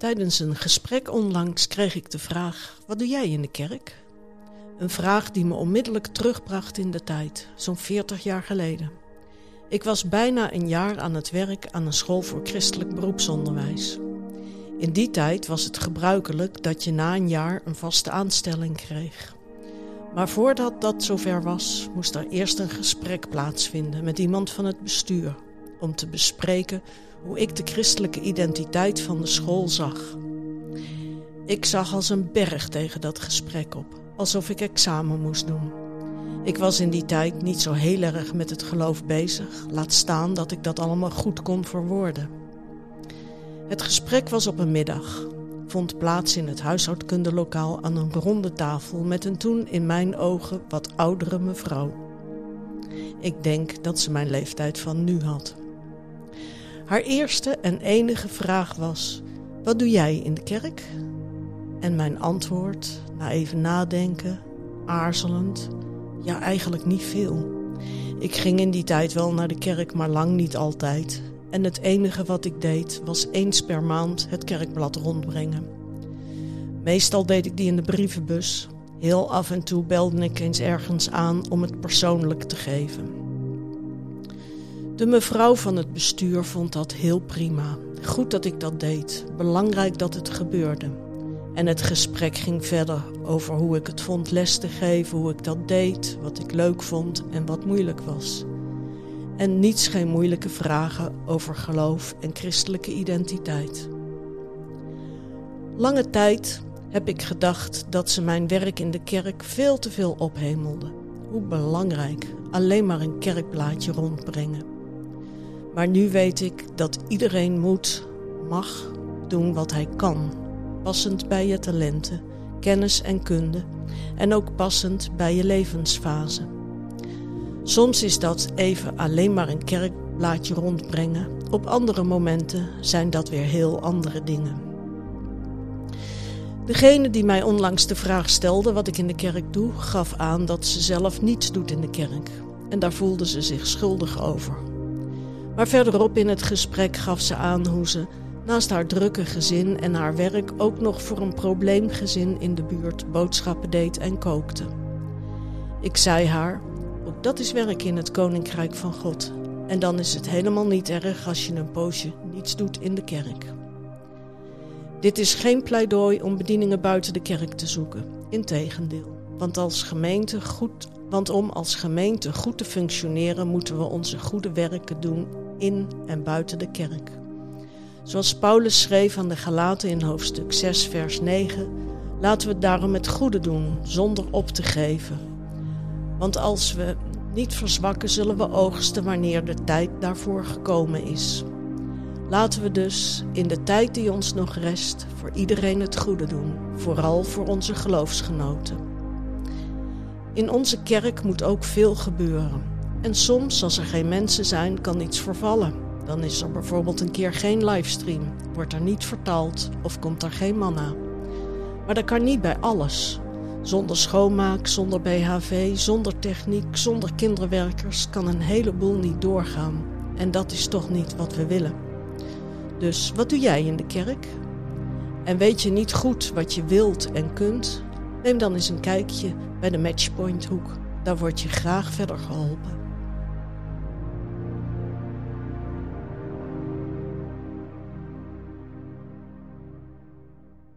Tijdens een gesprek onlangs kreeg ik de vraag: Wat doe jij in de kerk? Een vraag die me onmiddellijk terugbracht in de tijd, zo'n 40 jaar geleden. Ik was bijna een jaar aan het werk aan een school voor christelijk beroepsonderwijs. In die tijd was het gebruikelijk dat je na een jaar een vaste aanstelling kreeg. Maar voordat dat zover was, moest er eerst een gesprek plaatsvinden met iemand van het bestuur om te bespreken hoe ik de christelijke identiteit van de school zag. Ik zag als een berg tegen dat gesprek op, alsof ik examen moest doen. Ik was in die tijd niet zo heel erg met het geloof bezig, laat staan dat ik dat allemaal goed kon verwoorden. Het gesprek was op een middag, vond plaats in het huishoudkundelokaal aan een ronde tafel met een toen in mijn ogen wat oudere mevrouw. Ik denk dat ze mijn leeftijd van nu had. Haar eerste en enige vraag was: Wat doe jij in de kerk? En mijn antwoord, na even nadenken, aarzelend: Ja, eigenlijk niet veel. Ik ging in die tijd wel naar de kerk, maar lang niet altijd. En het enige wat ik deed was eens per maand het kerkblad rondbrengen. Meestal deed ik die in de brievenbus. Heel af en toe belde ik eens ergens aan om het persoonlijk te geven. De mevrouw van het bestuur vond dat heel prima. Goed dat ik dat deed. Belangrijk dat het gebeurde. En het gesprek ging verder over hoe ik het vond les te geven, hoe ik dat deed, wat ik leuk vond en wat moeilijk was. En niets geen moeilijke vragen over geloof en christelijke identiteit. Lange tijd heb ik gedacht dat ze mijn werk in de kerk veel te veel ophemelde. Hoe belangrijk, alleen maar een kerkblaadje rondbrengen. Maar nu weet ik dat iedereen moet, mag doen wat hij kan. Passend bij je talenten, kennis en kunde en ook passend bij je levensfase. Soms is dat even alleen maar een kerkblaadje rondbrengen. Op andere momenten zijn dat weer heel andere dingen. Degene die mij onlangs de vraag stelde wat ik in de kerk doe, gaf aan dat ze zelf niets doet in de kerk. En daar voelde ze zich schuldig over. Maar verderop in het gesprek gaf ze aan hoe ze naast haar drukke gezin en haar werk ook nog voor een probleemgezin in de buurt boodschappen deed en kookte. Ik zei haar: ook dat is werk in het koninkrijk van God. En dan is het helemaal niet erg als je een poosje niets doet in de kerk. Dit is geen pleidooi om bedieningen buiten de kerk te zoeken. Integendeel. Want als gemeente goed want om als gemeente goed te functioneren moeten we onze goede werken doen in en buiten de kerk. Zoals Paulus schreef aan de Galaten in hoofdstuk 6, vers 9: Laten we het daarom het goede doen, zonder op te geven. Want als we niet verzwakken, zullen we oogsten wanneer de tijd daarvoor gekomen is. Laten we dus in de tijd die ons nog rest voor iedereen het goede doen, vooral voor onze geloofsgenoten. In onze kerk moet ook veel gebeuren. En soms, als er geen mensen zijn, kan iets vervallen. Dan is er bijvoorbeeld een keer geen livestream, wordt er niet vertaald of komt er geen manna. Maar dat kan niet bij alles. Zonder schoonmaak, zonder BHV, zonder techniek, zonder kinderwerkers kan een heleboel niet doorgaan. En dat is toch niet wat we willen. Dus wat doe jij in de kerk? En weet je niet goed wat je wilt en kunt? Neem dan eens een kijkje bij de Matchpoint Hoek. Daar word je graag verder geholpen.